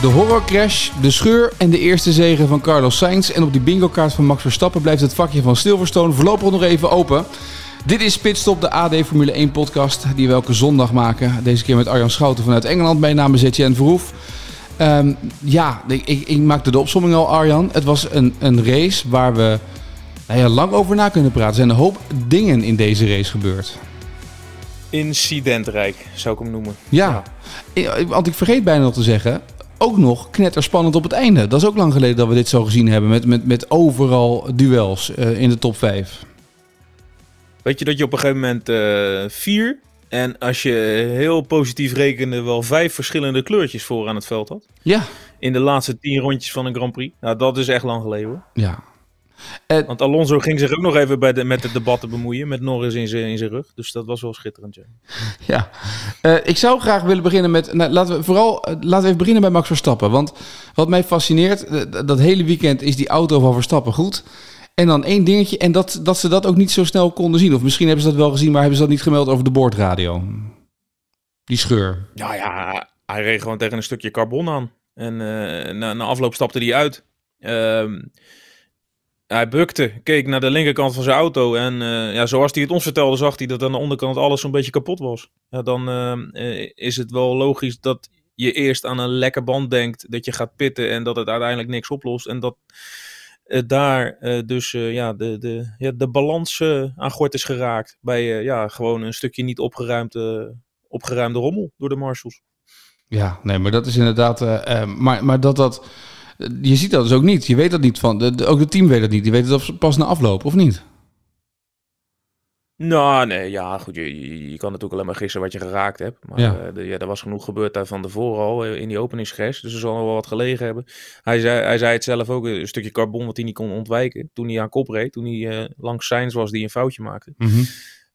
De horrorcrash, de scheur en de eerste zegen van Carlos Sainz. En op die bingo-kaart van Max Verstappen blijft het vakje van Silverstone voorlopig nog even open. Dit is Pitstop, de AD Formule 1 podcast die we elke zondag maken. Deze keer met Arjan Schouten vanuit Engeland. Mijn naam is Etienne Verhoef. Ehm, ja, ik, ik, ik, maakte de opsomming al, Arjan. Het was een, een race waar we nou ja, lang over na kunnen praten. Er zijn een hoop dingen in deze race gebeurd. Incidentrijk, zou ik hem noemen. Ja, ja. want ik vergeet bijna nog te zeggen, ook nog knetterspannend op het einde. Dat is ook lang geleden dat we dit zo gezien hebben. Met, met, met overal duels uh, in de top 5. Weet je dat je op een gegeven moment uh, vier... en als je heel positief rekende... wel vijf verschillende kleurtjes voor aan het veld had? Ja. In de laatste tien rondjes van een Grand Prix. Nou, dat is echt lang geleden hoor. Ja. Uh, Want Alonso ging zich ook nog even bij de, met het debat bemoeien. Met Norris in zijn in rug. Dus dat was wel schitterend. Ja, ja. Uh, ik zou graag willen beginnen met. Nou, laten we vooral uh, laten we even beginnen bij Max Verstappen. Want wat mij fascineert, dat hele weekend is die auto van Verstappen goed. En dan één dingetje. En dat, dat ze dat ook niet zo snel konden zien. Of misschien hebben ze dat wel gezien, maar hebben ze dat niet gemeld over de boordradio. Die scheur. Ja, ja. Hij reed gewoon tegen een stukje carbon aan. En na, na afloop stapte hij uit. Ehm, hij bukte, keek naar de linkerkant van zijn auto. En uh, ja, zoals hij het ons vertelde, zag hij dat aan de onderkant alles zo'n beetje kapot was. Ja, dan uh, is het wel logisch dat je eerst aan een lekke band denkt. Dat je gaat pitten en dat het uiteindelijk niks oplost. En dat daar dus ja, de, de, ja, de balans aan gort is geraakt. Bij ja, gewoon een stukje niet opgeruimde, opgeruimde rommel door de marshals. Ja, nee, maar dat is inderdaad. maar, maar dat dat je ziet dat dus ook niet. Je weet dat niet van. De, ook het team weet dat niet. Die weet het pas na afloop, of niet? Nou, nee, ja, goed. Je, je, je kan natuurlijk alleen maar gissen wat je geraakt hebt. Maar ja. Uh, de, ja, er was genoeg gebeurd daar van tevoren al in die openingscrash. Dus er zal nog wel wat gelegen hebben. Hij zei, hij zei het zelf ook, een stukje carbon wat hij niet kon ontwijken. Toen hij aan kop reed. Toen hij uh, langs Sainz was die een foutje maakte. Mm -hmm.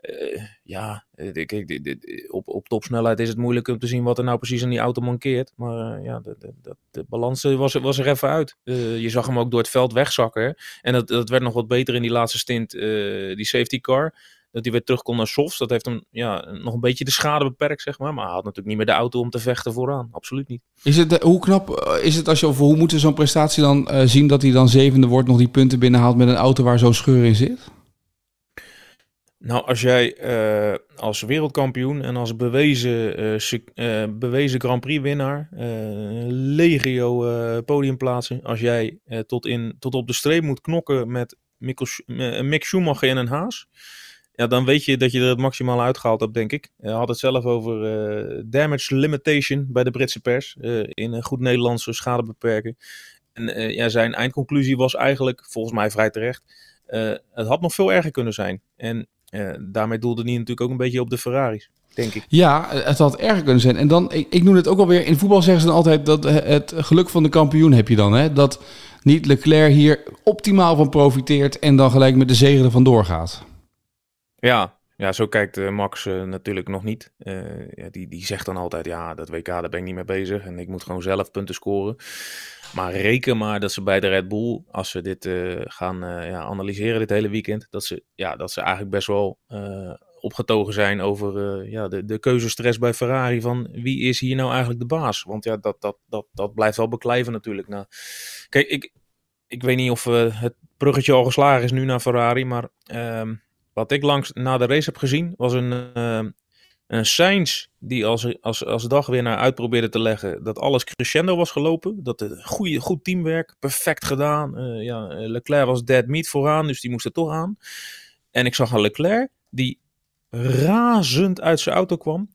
Uh, ja, kijk, op, op topsnelheid is het moeilijk om te zien wat er nou precies aan die auto mankeert. Maar uh, ja, de, de, balans was, was er even uit. Je zag hem ook door het veld wegzakken. En dat, dat werd nog wat beter in die laatste stint, die safety car. Dat hij weer terug kon naar softs. Dat heeft hem ja, nog een beetje de schade beperkt, zeg maar. Maar hij had natuurlijk niet meer de auto om te vechten vooraan. Absoluut niet. Is het, hoe knap is het als je over hoe moet zo'n prestatie dan zien dat hij dan zevende wordt, nog die punten binnenhaalt met een auto waar zo'n scheur in zit? Nou, als jij uh, als wereldkampioen en als bewezen, uh, uh, bewezen Grand Prix winnaar, legio podiumplaatsen, als jij tot, in, tot op de streep moet knokken met Mick Schumacher en een Haas, ja, dan weet je dat je er het maximaal uitgehaald hebt, denk ik. Hij had het zelf over damage limitation bij de Britse pers, in een goed Nederlandse schade beperken. En ja, zijn eindconclusie was eigenlijk, volgens mij vrij terecht, het had nog veel erger kunnen zijn. En daarmee doelde hij natuurlijk ook een beetje op de Ferraris, denk ik. Ja, het had erger kunnen zijn. En dan, ik, ik noem het ook alweer, in voetbal zeggen ze dan altijd dat het geluk van de kampioen heb je dan. Hè? Dat niet Leclerc hier optimaal van profiteert en dan gelijk met de zegen ervan doorgaat. Ja, ja, zo kijkt uh, Max uh, natuurlijk nog niet. Ja, die, die zegt dan altijd, ja, dat WK, daar ben ik niet mee bezig. En ik moet gewoon zelf punten scoren. Maar reken maar dat ze bij de Red Bull, als ze dit gaan ja, analyseren dit hele weekend, dat ze, ja, dat ze eigenlijk best wel opgetogen zijn over ja, de, de keuzestress bij Ferrari. Van wie is hier nou eigenlijk de baas? Want ja, dat, dat, dat, dat blijft wel beklijven natuurlijk. Nou, kijk, ik, ik weet niet of het bruggetje al geslagen is nu naar Ferrari, maar... Ehm, wat ik langs na de race heb gezien, was een, uh, een die als, als, als dagwinnaar uitprobeerde te leggen dat alles crescendo was gelopen. Dat het goede, goed teamwerk, perfect gedaan. Uh, ja, Leclerc was dead meat vooraan, dus die moest er toch aan. En ik zag een Leclerc die razend uit zijn auto kwam.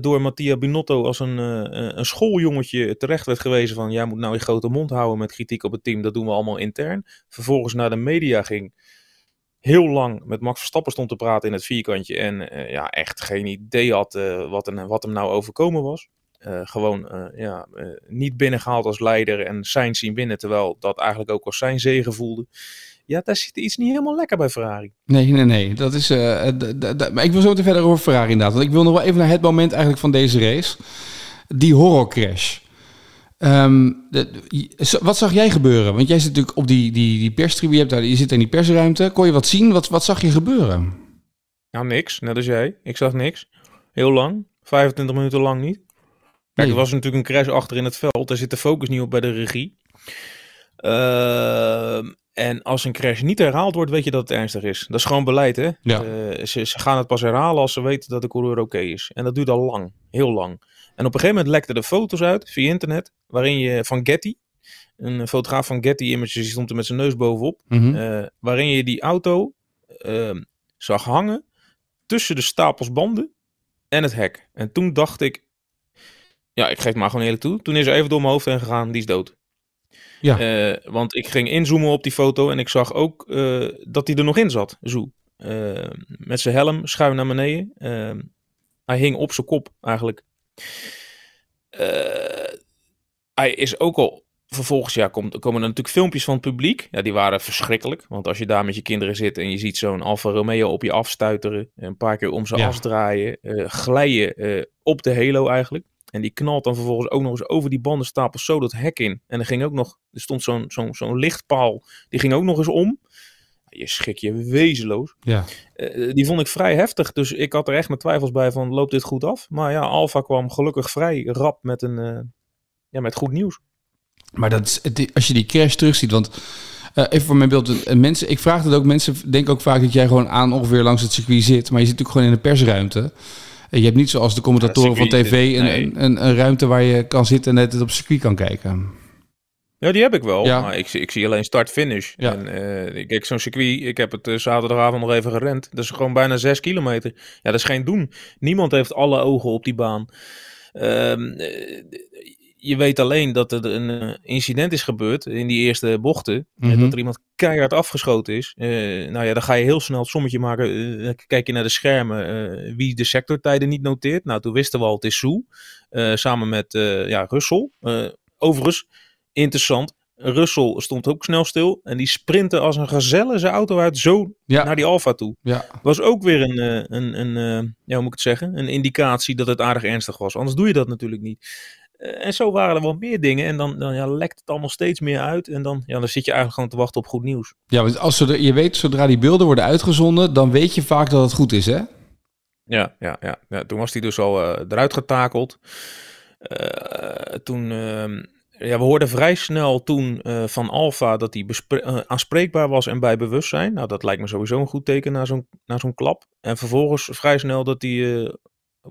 Door Mattia Binotto als een, uh, een schooljongetje terecht werd gewezen van... jij moet nou je grote mond houden met kritiek op het team, dat doen we allemaal intern. Vervolgens naar de media ging heel lang met Max Verstappen stond te praten in het vierkantje. En uh, ja, echt geen idee had uh, wat, een, wat hem nou overkomen was. Uh, gewoon ja, niet binnengehaald als leider en zijn zien binnen. Terwijl dat eigenlijk ook als zijn zegen voelde. Ja, daar zit iets niet helemaal lekker bij Ferrari. Nee, nee, nee. Dat is, maar ik wil zo meteen verder over Ferrari inderdaad. Want ik wil nog wel even naar het moment eigenlijk van deze race. Die horrorcrash. Um, wat zag jij gebeuren? Want jij zit natuurlijk op die, die, die perstribune, je, zit in die persruimte. Kon je wat zien? Wat, wat zag je gebeuren? Nou, niks. Net als jij. Ik zag niks. Heel lang. 25 minuten lang niet. Kijk, er was natuurlijk een crash achter in het veld. Daar zit de focus niet op bij de regie. Uh, en als een crash niet herhaald wordt, weet je dat het ernstig is. Dat is gewoon beleid, hè? Ja. Uh, ze, ze, gaan het pas herhalen als ze weten dat de coureur oké is. En dat duurt al lang. Heel lang. En op een gegeven moment lekten er foto's uit via internet. Waarin je van Getty, een fotograaf van Getty Images, die stond er met zijn neus bovenop. Mm uh, waarin je die auto uh, zag hangen tussen de stapels banden en het hek. En toen dacht ik, ja, ik geef het maar gewoon eerlijk toe. Toen is er even door mijn hoofd heen gegaan, die is dood. Ja. Uh, want ik ging inzoomen op die foto en ik zag ook uh, dat hij er nog in zat. Zo. Uh, met zijn helm schuin naar beneden. hij hing op zijn kop eigenlijk. Hij is ook al vervolgens ja, komt, komen er natuurlijk filmpjes van het publiek. Ja, die waren verschrikkelijk. Want als je daar met je kinderen zit en je ziet zo'n Alfa Romeo op je afstuiteren. Een paar keer om zijn ja. as draaien. Uh, glijden uh, op de halo eigenlijk. En die knalt dan vervolgens ook nog eens over die bandenstapel zo dat hek in. En er ging ook nog, er stond zo'n zo'n zo'n lichtpaal. Die ging ook nog eens om. Je schrik je wezenloos. Ja. Uh, die vond ik vrij heftig. Dus ik had er echt mijn twijfels bij van, loopt dit goed af? Maar ja, Alfa kwam gelukkig vrij rap met, een, ja, met goed nieuws. Maar dat is, als je die crash terugziet, want uh, even voor mijn beeld, mensen, ik vraag het ook, mensen denken ook vaak dat jij gewoon aan ongeveer langs het circuit zit, maar je zit natuurlijk gewoon in een persruimte. Je hebt niet zoals de commentatoren van tv een, nee. een, een, een, ruimte waar je kan zitten en net op het circuit kan kijken. Ja, die heb ik wel. Ja. Maar ik, ik zie alleen start-finish. Ja. En uh, kijk, zo'n circuit, ik heb het uh, zaterdagavond nog even gerend. Dat is gewoon bijna zes kilometer. Ja, dat is geen doen. Niemand heeft alle ogen op die baan. Um, je weet alleen dat er een eh, incident is gebeurd in die eerste bochten. Mm -hmm. En dat er iemand keihard afgeschoten is. Uh, nou ja, dan ga je heel snel het sommetje maken. Uh, kijk je naar de schermen wie de sectortijden niet noteert. Nou, toen wisten we al, het is Soe. samen met ja, Russell. overigens, interessant. Russell stond ook snel stil. En die sprintte als een gazelle zijn auto uit zo ja. naar die Alfa toe. Ja. Was ook weer een, een, een, een, ja, hoe moet ik het zeggen? Een indicatie dat het aardig ernstig was. Anders doe je dat natuurlijk niet. Uh, en zo waren er wel meer dingen. En dan, dan ja, lekt het allemaal steeds meer uit. En dan, ja, dan zit je eigenlijk gewoon te wachten op goed nieuws. Ja, want als ze, je weet, zodra die beelden worden uitgezonden, dan weet je vaak dat het goed is, hè? Ja, ja, ja. ja toen was hij dus al uh, eruit getakeld. Uh, toen, ehm, ja, we hoorden vrij snel toen van Alfa dat hij aanspreekbaar was en bij bewustzijn. Nou, dat lijkt me sowieso een goed teken na zo'n zo'n klap. En vervolgens vrij snel dat hij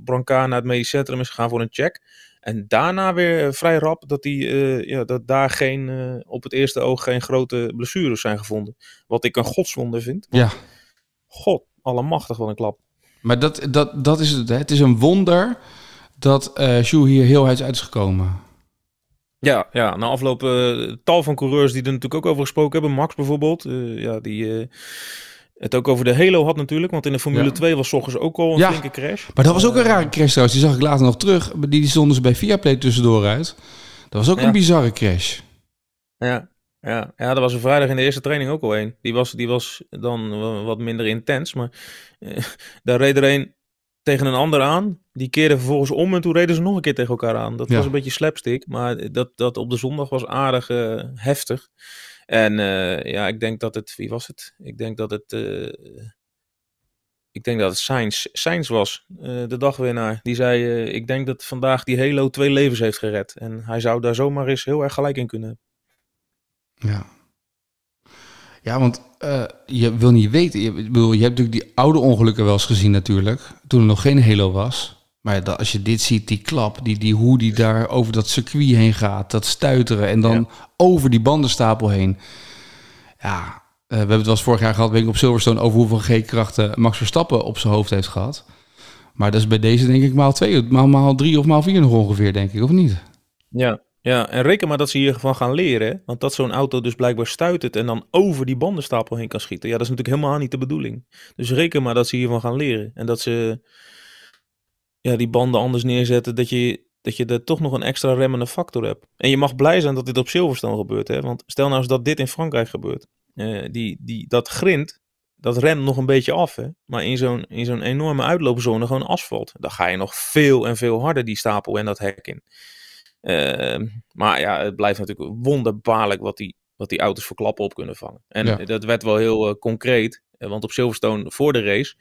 Brancard naar het medisch centrum is gegaan voor een check. En daarna weer vrij rap dat, die, uh, ja, dat daar geen, uh, op het eerste oog geen grote blessures zijn gevonden. Wat ik een godswonder vind. Ja. God, allemachtig wel een klap. Maar dat, dat, dat is het. Hè? Het is een wonder dat uh, Sjoe hier heel uit is gekomen. Ja, ja, na afloop uh, tal van coureurs die er natuurlijk ook over gesproken hebben. Max bijvoorbeeld. Uh, ja, die het ook over de Halo had natuurlijk, want in de Formule ja. 2 was ochtends ook al een ja, flinke crash. Maar dat was ook een rare crash trouwens. Die zag ik later nog terug. Die, die stonden ze bij Viaplay tussendoor uit. Dat was ook ja. een bizarre crash. Ja, ja, ja, er was een vrijdag in de eerste training ook al een. Die was, die was dan wat minder intens, maar eh, daar reed er een tegen een ander aan. Die keerde vervolgens om en toen reden ze nog een keer tegen elkaar aan. Dat ja. was een beetje slapstick, maar dat, dat op de zondag was aardig uh, heftig. En uh, ja, ik denk dat het, wie was het? Ik denk dat het, uh, ik denk dat het Sainz, Sainz was, de dagwinnaar. Die zei, ik denk dat vandaag die Halo twee levens heeft gered. En hij zou daar zomaar eens heel erg gelijk in kunnen. Ja. Ja, want je wil niet weten. Je, bedoel, je hebt natuurlijk die oude ongelukken wel eens gezien natuurlijk. Toen er nog geen Halo was. Maar dat, als je dit ziet, die klap, die, die, hoe die daar over dat circuit heen gaat, dat stuiteren en dan ja. over die bandenstapel heen. Ja, uh, we hebben het wel eens vorig jaar gehad, weet ik, op Silverstone, over hoeveel G-krachten Max Verstappen op zijn hoofd heeft gehad. Maar dat is bij deze denk ik maal twee, maal, maal drie of maal vier nog ongeveer, denk ik, of niet? Ja, ja, en reken maar dat ze hiervan gaan leren. Want dat zo'n auto dus blijkbaar stuitert en dan over die bandenstapel heen kan schieten. Ja, dat is natuurlijk helemaal niet de bedoeling. Dus reken maar dat ze hiervan gaan leren. En dat ze ja, die banden anders neerzetten, dat je, dat je er toch nog een extra remmende factor hebt. En je mag blij zijn dat dit op Silverstone gebeurt. Hè? Want stel nou eens dat dit in Frankrijk gebeurt. die, die, dat grind, dat remt nog een beetje af. Hè? Maar in zo'n, in zo'n enorme uitloopzone gewoon asfalt. Dan ga je nog veel en veel harder die stapel en dat hek in. Ehm, maar ja, het blijft natuurlijk wonderbaarlijk wat die, wat die auto's voor klappen op kunnen vangen. En dat werd wel heel uh, concreet. want op Silverstone voor de race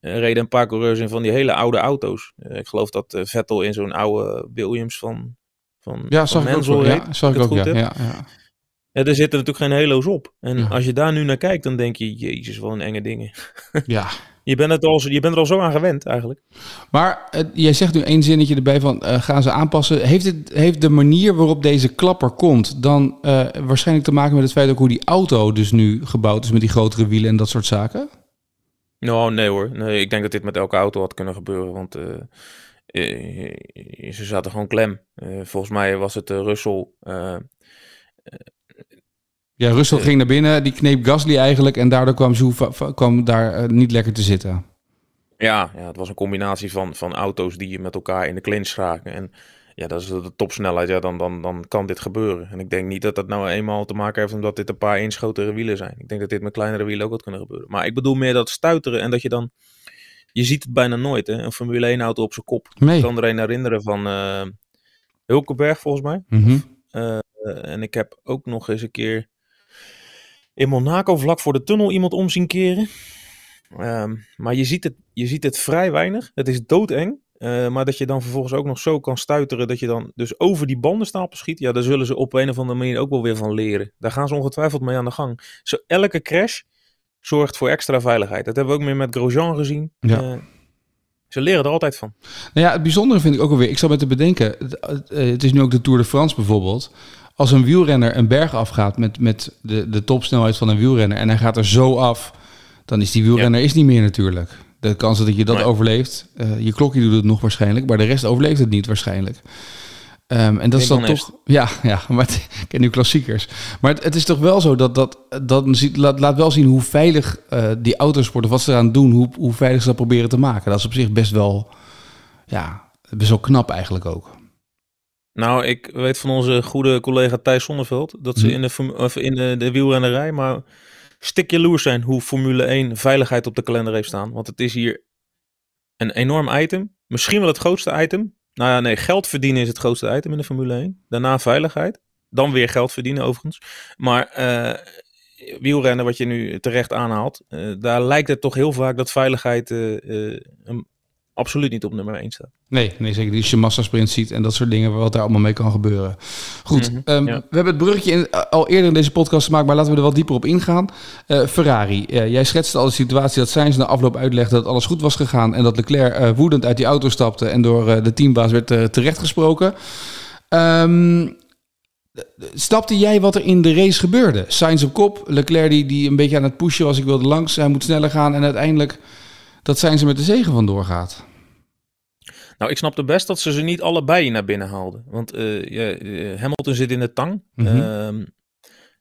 uh, reden een paar coureurs in van die hele oude auto's. ik geloof dat Vettel in zo'n oude Williams van, van, ja, zag ik ook, ja, zag ik ook, ja, ja, ja. Er zitten natuurlijk geen halo's op. En als je daar nu naar kijkt, dan denk je, jezus, wat een enge dingen. ja. Je bent, het al, je bent er al zo aan gewend eigenlijk. Maar uh, jij zegt nu één zinnetje erbij van uh, gaan ze aanpassen. Heeft, het, heeft de manier waarop deze klapper komt dan uh, waarschijnlijk te maken met het feit ook hoe die auto dus nu gebouwd is met die grotere wielen en dat soort zaken? Nou, nee hoor. Nee, ik denk dat dit met elke auto had kunnen gebeuren. Want ze zaten gewoon klem. volgens mij was het Russell ja, Russell ging naar binnen, die kneep Gasly eigenlijk en daardoor kwam ze kwam daar uh, niet lekker te zitten. Ja, ja, het was een combinatie van, van auto's die met elkaar in de clinch raken. En ja, dat is de topsnelheid. Ja, dan, dan, dan kan dit gebeuren. En ik denk niet dat dat nou eenmaal te maken heeft omdat dit een paar inch grotere wielen zijn. Ik denk dat dit met kleinere wielen ook had kunnen gebeuren. Maar ik bedoel meer dat stuiteren en dat je dan... Je ziet het bijna nooit, hè. Een Formule 1 auto op zijn kop. Nee. Ik kan er een herinneren van uh, Hulkenberg, volgens mij. Mm -hmm. uh, en ik heb ook nog eens een keer in Monaco vlak voor de tunnel iemand om zien keren. Um, maar je ziet, het, je ziet het vrij weinig. Het is doodeng. Uh, maar dat je dan vervolgens ook nog zo kan stuiteren dat je dan dus over die bandenstapel schiet. Ja, daar zullen ze op een of andere manier ook wel weer van leren. Daar gaan ze ongetwijfeld mee aan de gang. Zo, elke crash zorgt voor extra veiligheid. Dat hebben we ook meer met Grosjean gezien. Ja. Uh, ze leren er altijd van. Nou ja, het bijzondere vind ik ook alweer. Ik zal met te bedenken. Het, het is nu ook de Tour de France bijvoorbeeld als een wielrenner een berg afgaat met, met de, de topsnelheid van een wielrenner en hij gaat er zo af, dan is die wielrenner is niet meer natuurlijk. De kans dat je dat nee. overleeft, uh, je klokje doet het nog waarschijnlijk, maar de rest overleeft het niet waarschijnlijk. Um, en dat is dan toch, ja, ja, maar het, ik ken nu klassiekers. Maar het, het, is toch wel zo dat dat, dat laat, laat wel zien hoe veilig uh, die autosport of wat ze eraan doen, hoe, hoe veilig ze dat proberen te maken. Dat is op zich best wel, ja, best wel knap eigenlijk ook. Nou, ik weet van onze goede collega Thijs Zonneveld dat ze in, de, of in de, de wielrennerij maar stik jaloers zijn hoe Formule 1 veiligheid op de kalender heeft staan. Want het is hier een enorm item. Misschien wel het grootste item. Nou ja, nee, geld verdienen is het grootste item in de Formule 1. Daarna veiligheid. Dan weer geld verdienen overigens. Maar uh, wielrennen, wat je nu terecht aanhaalt, uh, daar lijkt het toch heel vaak dat veiligheid uh, een absoluut niet op nummer 1 staat. Nee, nee zeker. Als je massasprint ziet en dat soort dingen, wat daar allemaal mee kan gebeuren. Goed, mm -hmm, um, ja. we hebben het bruggetje in, uh, al eerder in deze podcast gemaakt, maar laten we er wat dieper op ingaan. Uh, Ferrari, uh, jij schetste al de situatie dat Sainz na afloop uitlegde dat alles goed was gegaan en dat Leclerc woedend uit die auto stapte en door de teambaas werd terechtgesproken. Um, Snapte jij wat er in de race gebeurde? Sainz op kop, Leclerc die, die een beetje aan het pushen was, ik wilde langs, hij moet sneller gaan en uiteindelijk dat zijn ze met de zegen vandoor gaat. Nou, ik snapte best dat ze ze niet allebei naar binnen haalden. Want uh, ja, uh, Hamilton zit in de tang. Mm -hmm. uh,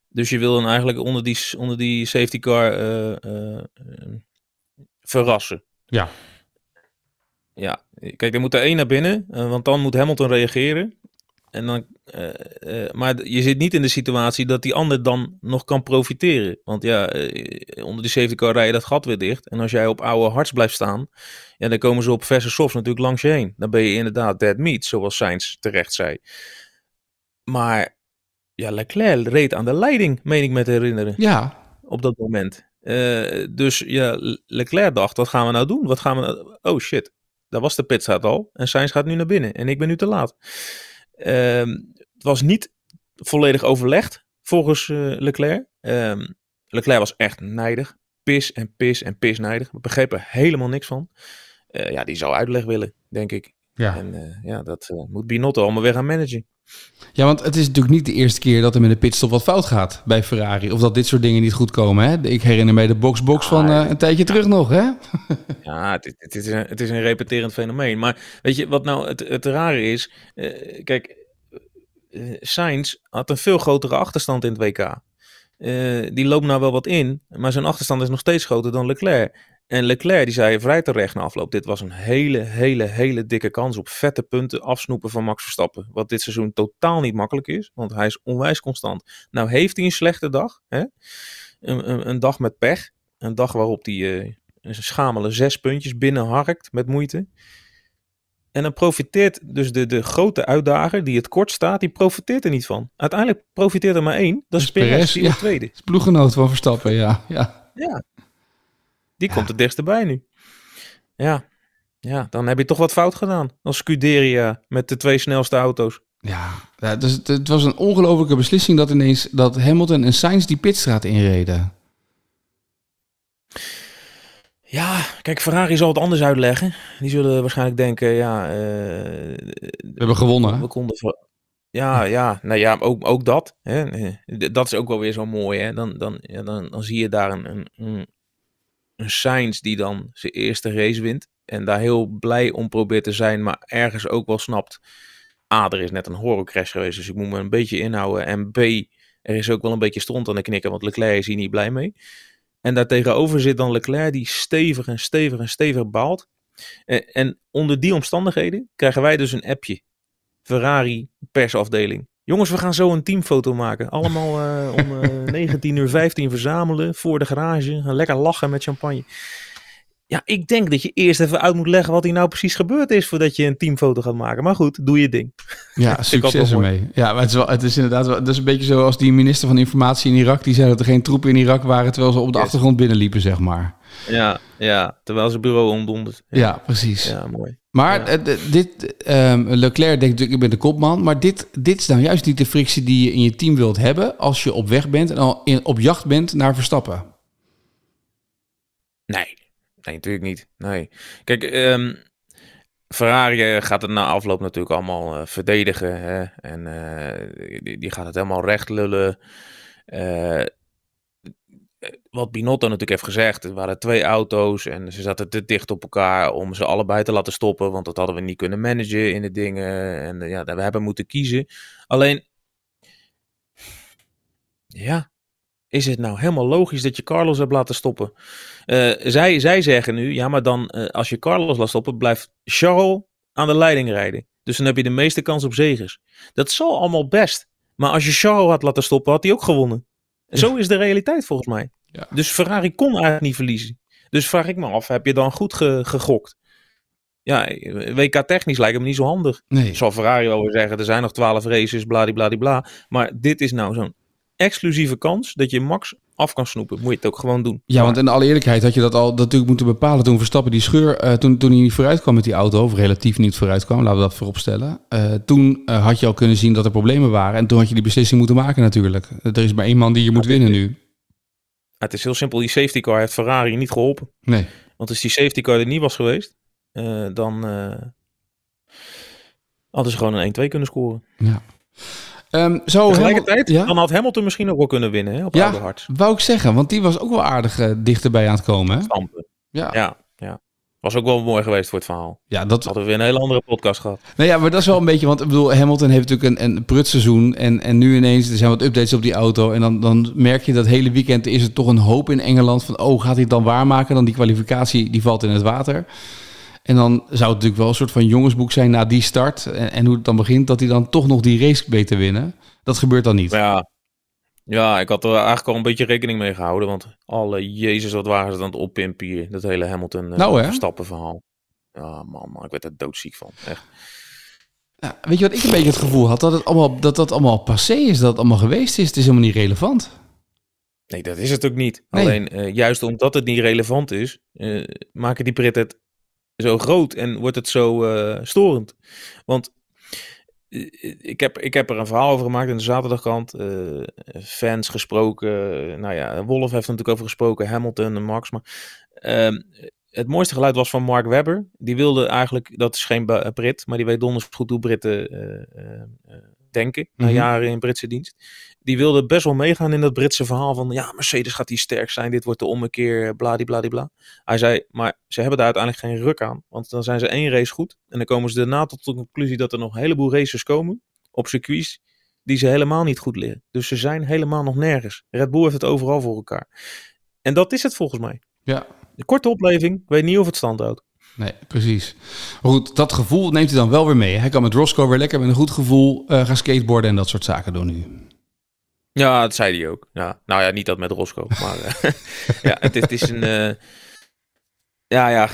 dus je wil dan eigenlijk onder die, onder die safety car eh, verrassen. Ja. Ja, kijk, er moet er één naar binnen. want dan moet Hamilton reageren. En dan, uh, uh, maar je zit niet in de situatie dat die ander dan nog kan profiteren. Want ja, uh, onder die safety car rij je dat gat weer dicht. En als jij op oude harts blijft staan, ja, dan komen ze op verse softs natuurlijk langs je heen. Dan ben je inderdaad dead meat, zoals Sainz terecht zei. Maar ja, Leclerc reed aan de leiding, meen ik me te herinneren. Ja. Op dat moment. dus ja, Leclerc dacht, wat gaan we nou doen? Wat gaan we nou... Oh shit, daar was de pitstraat al. En Sainz gaat nu naar binnen en ik ben nu te laat. Um, het was niet volledig overlegd volgens uh, Leclerc. Um, Leclerc was echt nijdig. Pis en pis en pis nijdig. We begrepen er helemaal niks van. Uh, ja, die zou uitleg willen, denk ik. Ja. En uh, ja, dat moet Binotto allemaal weer gaan managen. Ja, want het is natuurlijk niet de eerste keer dat er met een pitstop wat fout gaat bij Ferrari. Of dat dit soort dingen niet goed komen. Hè? Ik herinner mij de box-box van uh, een tijdje terug nog. Hè? ja, het, het, is een, het is een repeterend fenomeen. Maar weet je wat nou het, het rare is? Uh, kijk, uh, Sainz had een veel grotere achterstand in het WK. die loopt nou wel wat in, maar zijn achterstand is nog steeds groter dan Leclerc. En Leclerc die zei vrij terecht na afloop, dit was een hele, hele, hele dikke kans op vette punten afsnoepen van Max Verstappen. Wat dit seizoen totaal niet makkelijk is, want hij is onwijs constant. Nou heeft hij een slechte dag, hè? een, een, een dag met pech. Een dag waarop hij uh, een schamele zes puntjes binnenharkt met moeite. En dan profiteert dus de, de grote uitdager die het kort staat, die profiteert er niet van. Uiteindelijk profiteert er maar één. Dat is Perez, die ja, tweede. is ploeggenoot van Verstappen, ja. Ja, ja. die komt het dichtst erbij nu. Ja. ja, dan heb je toch wat fout gedaan als Scuderia met de twee snelste auto's. Ja, ja dus het, het was een ongelofelijke beslissing dat ineens dat Hamilton en Sainz die pitstraat inreden. Ja, kijk, Ferrari zal het anders uitleggen. Die zullen waarschijnlijk denken, ja... Uh, we hebben gewonnen. We konden... Ja, ja, nou ja, ook, ook dat. Hè. Dat is ook wel weer zo mooi. Hè. Dan, dan, ja, dan, dan zie je daar een, een, een, een Sainz die dan zijn eerste race wint. En daar heel blij om probeert te zijn, maar ergens ook wel snapt... A, er is net een horrorcrash geweest, dus ik moet me een beetje inhouden. En B, er is ook wel een beetje stond aan de knikken, want Leclerc is hier niet blij mee. En daartegenover zit dan Leclerc die stevig en stevig en stevig baalt. En, en onder die omstandigheden krijgen wij dus een appje. Ferrari persafdeling. Jongens, we gaan zo een teamfoto maken. Allemaal uh, om uh, 19.15 uur 15 verzamelen voor de garage. Gaan lekker lachen met champagne. Ja, ik denk dat je eerst even uit moet leggen wat hier nou precies gebeurd is voordat je een teamfoto gaat maken. Maar goed, doe je ding. Ja, succes ermee. Ja, maar het is, wel, het is inderdaad wel, het is een beetje zoals die minister van Informatie in Irak. Die zei dat er geen troepen in Irak waren terwijl ze op de achtergrond binnenliepen, zeg maar. Ja, ja, terwijl ze bureau omdonderd. Ja. ja, precies. Ja, mooi. Maar eh, dit, um, Leclerc denkt natuurlijk, ik ben de kopman. Maar dit, dit is nou juist niet de frictie die je in je team wilt hebben als je op weg bent en al in, op jacht bent naar Verstappen. Nee, Nee, natuurlijk niet. Nee. Kijk, um, Ferrari eh, gaat het na afloop natuurlijk allemaal uh, verdedigen. Hè? En uh, die, gaat het helemaal recht lullen. Wat Binotto natuurlijk heeft gezegd, er waren twee auto's en ze zaten te dicht op elkaar om ze allebei te laten stoppen, want dat hadden we niet kunnen managen in de dingen. En ja, we hebben moeten kiezen. Alleen, ja, is het nou helemaal logisch dat je Carlos hebt laten stoppen? Uh, zij, zij zeggen nu, ja, maar dan uh, als je Carlos laat stoppen, blijft Charles aan de leiding rijden. Dus dan heb je de meeste kans op zegers. Dat is allemaal best. Maar als je Charles had laten stoppen, had hij ook gewonnen. Zo is de realiteit volgens mij. Ja. Dus Ferrari kon eigenlijk niet verliezen. Dus vraag ik me af, heb je dan goed ge gegokt? Ja, WK technisch lijkt me niet zo handig. Nee. Zal Ferrari wel weer zeggen, er zijn nog twaalf races, bladibladibla. Maar dit is nou zo'n exclusieve kans dat je Max af kan snoepen. Moet je het ook gewoon doen. Ja, want in alle eerlijkheid had je dat al natuurlijk moeten bepalen toen Verstappen die scheur, uh, toen, toen hij niet vooruit kwam met die auto, of relatief niet vooruit kwam, laten we dat voorop stellen. Uh, toen uh, had je al kunnen zien dat er problemen waren en toen had je die beslissing moeten maken natuurlijk. Er is maar één man die je moet winnen nu. Het is heel simpel, die safety car heeft Ferrari niet geholpen. Nee. Want als die safety car er niet was geweest, dan hadden ze gewoon een 1-2 kunnen scoren. Ja. Um, zo Tegelijkertijd, ja? dan had Hamilton misschien ook wel kunnen winnen hè, op ja, hart. wou ik zeggen, want die was ook wel aardig uh, dichterbij aan het komen. Hè? Stampen. Ja. ja, ja. Was ook wel mooi geweest voor het verhaal. Ja, dat hadden we weer een hele andere podcast gehad. Nou ja, maar dat is wel een beetje, want ik bedoel, Hamilton heeft natuurlijk een, een prutseizoen en, en nu ineens er zijn wat updates op die auto en dan, dan merk je dat hele weekend is er toch een hoop in Engeland van, oh, gaat hij het dan waarmaken? Dan die kwalificatie, die valt in het water. En dan zou het natuurlijk wel een soort van jongensboek zijn na die start en, en hoe het dan begint, dat hij dan toch nog die race beter winnen. Dat gebeurt dan niet. Ja, ja, ik had er eigenlijk al een beetje rekening mee gehouden. Want alle jezus, wat waren ze dan het oppimpen hier. Dat hele Hamilton uh, nou, stappen verhaal. Ja, man, man, ik werd er doodziek van. Echt. Weet je wat ik een beetje het gevoel had? Dat het allemaal, dat dat allemaal passé is, dat het allemaal geweest is. Het is helemaal niet relevant. Nee, dat is het ook niet. Alleen, uh, juist omdat het niet relevant is, uh, maken die Brit het zo groot en wordt het zo storend. Want ik heb, ik heb er een verhaal over gemaakt in de zaterdagkant. Uh, fans gesproken. nou ja, Wolf heeft natuurlijk over gesproken. Hamilton en Max. Maar uh, het mooiste geluid was van Mark Webber. Die wilde eigenlijk, dat is geen Brit, maar die weet donders goed hoe Britten uh, denken. Na mhm. jaren in Britse dienst die wilde best wel meegaan in dat Britse verhaal van ja, Mercedes gaat hier sterk zijn, dit wordt de ommekeer, bladibladibla. Hij zei, maar ze hebben daar uiteindelijk geen ruk aan, want dan zijn ze één race goed en dan komen ze daarna tot de conclusie dat er nog een heleboel races komen op circuits die ze helemaal niet goed leren. Dus ze zijn helemaal nog nergens. Red Bull heeft het overal voor elkaar. En dat is het volgens mij. Ja. De korte opleving, weet niet of het stand houdt. Nee, precies. Maar goed, dat gevoel neemt hij dan wel weer mee. Hij kan met Roscoe weer lekker met een goed gevoel uh, gaan skateboarden en dat soort zaken doen nu. Ja, dat zei hij ook. Ja. Nou ja, niet dat met Roscoe. Maar uh, ja, het, het, is een... Uh, ja, ja.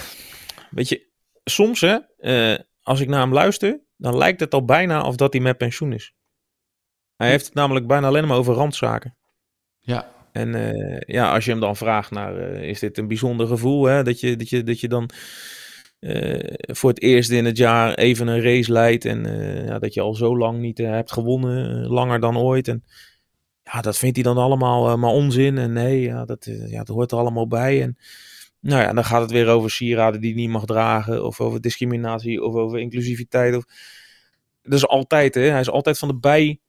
Weet je, soms hè, als ik naar hem luister, dan lijkt het al bijna of dat hij met pensioen is. Hij heeft het namelijk bijna alleen maar over randzaken. Ja. En ja, als je hem dan vraagt naar, is dit een bijzonder gevoel, hè? Dat, je, dat, je, dat je dan voor het eerst in het jaar even een race leidt en ja, dat je al zo lang niet hebt gewonnen, langer dan ooit. En ja, dat vindt hij dan allemaal maar onzin. En nee, ja dat, ja, dat hoort er allemaal bij. En nou ja, dan gaat het weer over sieraden die niet mag dragen. Of over discriminatie of over inclusiviteit. Of... Dat is altijd, hè. Hij is altijd van de bij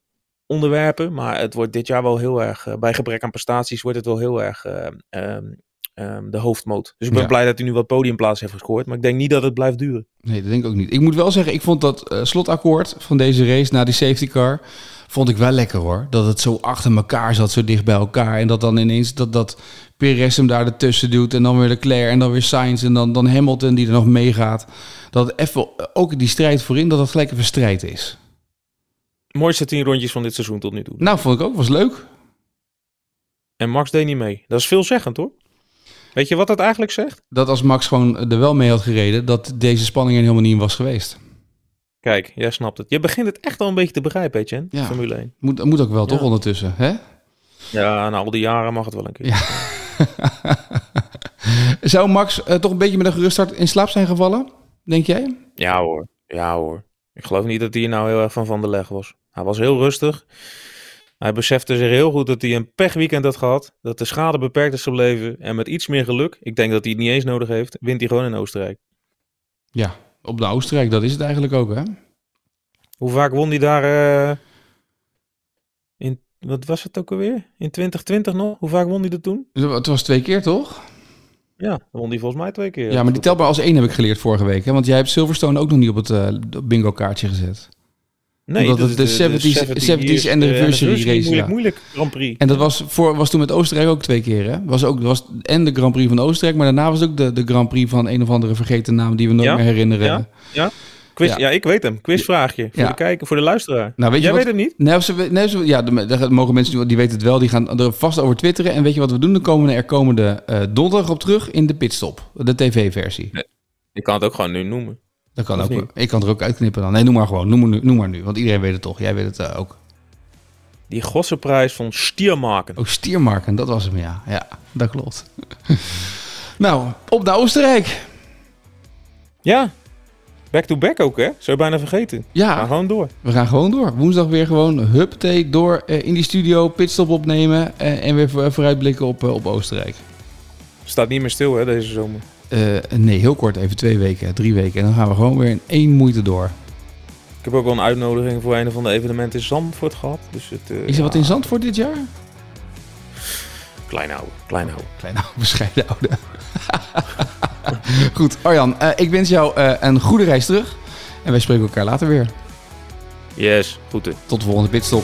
onderwerpen. Maar het wordt dit jaar wel heel erg, bij gebrek aan prestaties, wordt het wel heel erg um, um, de hoofdmoot. Dus ik ben ja. blij dat hij nu wat podiumplaats heeft gescoord. Maar ik denk niet dat het blijft duren. Nee, dat denk ik ook niet. Ik moet wel zeggen, ik vond dat uh, slotakkoord van deze race na die safety car vond ik wel lekker hoor. Dat het zo achter elkaar zat, zo dicht bij elkaar. En dat dan ineens dat, dat Perez hem daar ertussen doet. En dan weer Leclerc en dan weer Sainz. En dan, dan Hamilton die er nog meegaat. Dat even, ook die strijd voorin, dat het gelijk even strijd is. Mooiste tien rondjes van dit seizoen tot nu toe. Nou, vond ik ook. Was leuk. En Max deed niet mee. Dat is veelzeggend hoor. Weet je wat dat eigenlijk zegt? Dat als Max gewoon er wel mee had gereden, dat deze spanning er helemaal niet in was geweest. Kijk, jij snapt het. Je begint het echt al een beetje te begrijpen, Etienne, ja. Formule 1. Moet, moet ook wel, ja. toch, ondertussen, hè? Ja, na al die jaren mag het wel een keer. Ja. Zou Max uh, toch een beetje met een geruststart in slaap zijn gevallen, denk jij? Ja hoor, ja hoor. Ik geloof niet dat hij nou heel erg van van de leg was. Hij was heel rustig. Hij besefte zich heel goed dat hij een pechweekend had gehad. Dat de schade beperkt is gebleven. En met iets meer geluk, ik denk dat hij het niet eens nodig heeft, wint hij gewoon in Oostenrijk. Ja, op de Oostenrijk, dat is het eigenlijk ook, hè? Hoe vaak won hij daar uh, in, wat was het ook alweer? In 2020 nog? Hoe vaak won hij dat toen? Het was twee keer, toch? Ja, won hij volgens mij twee keer. Ja, maar die telbaar als één heb ik geleerd vorige week, hè? Want jij hebt Silverstone ook nog niet op het uh, bingo kaartje gezet. Nee, Omdat het de, de, 70's, 70's en de anniversary race. Moeilijk, ja. moeilijk Grand Prix. En dat was, voor, was toen met Oostenrijk ook twee keer. Hè? Was ook, was en de Grand Prix van Oostenrijk, maar daarna was ook de, de Grand Prix van een of andere vergeten naam die we nooit ja? meer herinneren. Ja, ja. Quiz, ja. ja. ik weet hem. Quizvraagje voor Ja. de kijker, voor de luisteraar. Nou, weet je Jij wat- weet het niet? Nee, ze, nee, ze, ja, de, de, mogen mensen die weten het wel, die gaan er vast over twitteren. En weet je wat we doen? Dan komen we er komende eh donderdag op terug in de pitstop, de tv-versie. Ik kan het ook gewoon nu noemen. Dat kan Of ook. Ik kan er ook uitknippen dan. Nee, noem maar gewoon. Noem maar nu, noem maar nu want iedereen weet het toch. Jij weet het eh, ook. Die Gosseprijs van Stiermaken. Oh, Stiermarken, dat was hem, ja. Ja, dat klopt. nou, op naar Oostenrijk. Ja. Back-to-back ook, hè? Zou je bijna vergeten. Ja, gewoon door. we gaan gewoon door. Woensdag weer gewoon huppatee door eh, in die studio, pitstop opnemen eh, en weer voor- vooruitblikken op, op Oostenrijk. Staat niet meer stil, hè, deze zomer. Eh, nee, heel kort, even twee weken, drie weken. En dan gaan we gewoon weer in één moeite door. Ik heb ook wel een uitnodiging voor een van de evenementen in Zandvoort gehad. Dus het, eh, Is er wat in Zandvoort dit jaar? Klein houden, klein houden. Klein oude, bescheiden oude. Goed, Arjan, eh, ik wens jou een goede reis terug. En wij spreken elkaar later weer. Yes, goed. Tot de volgende pitstop.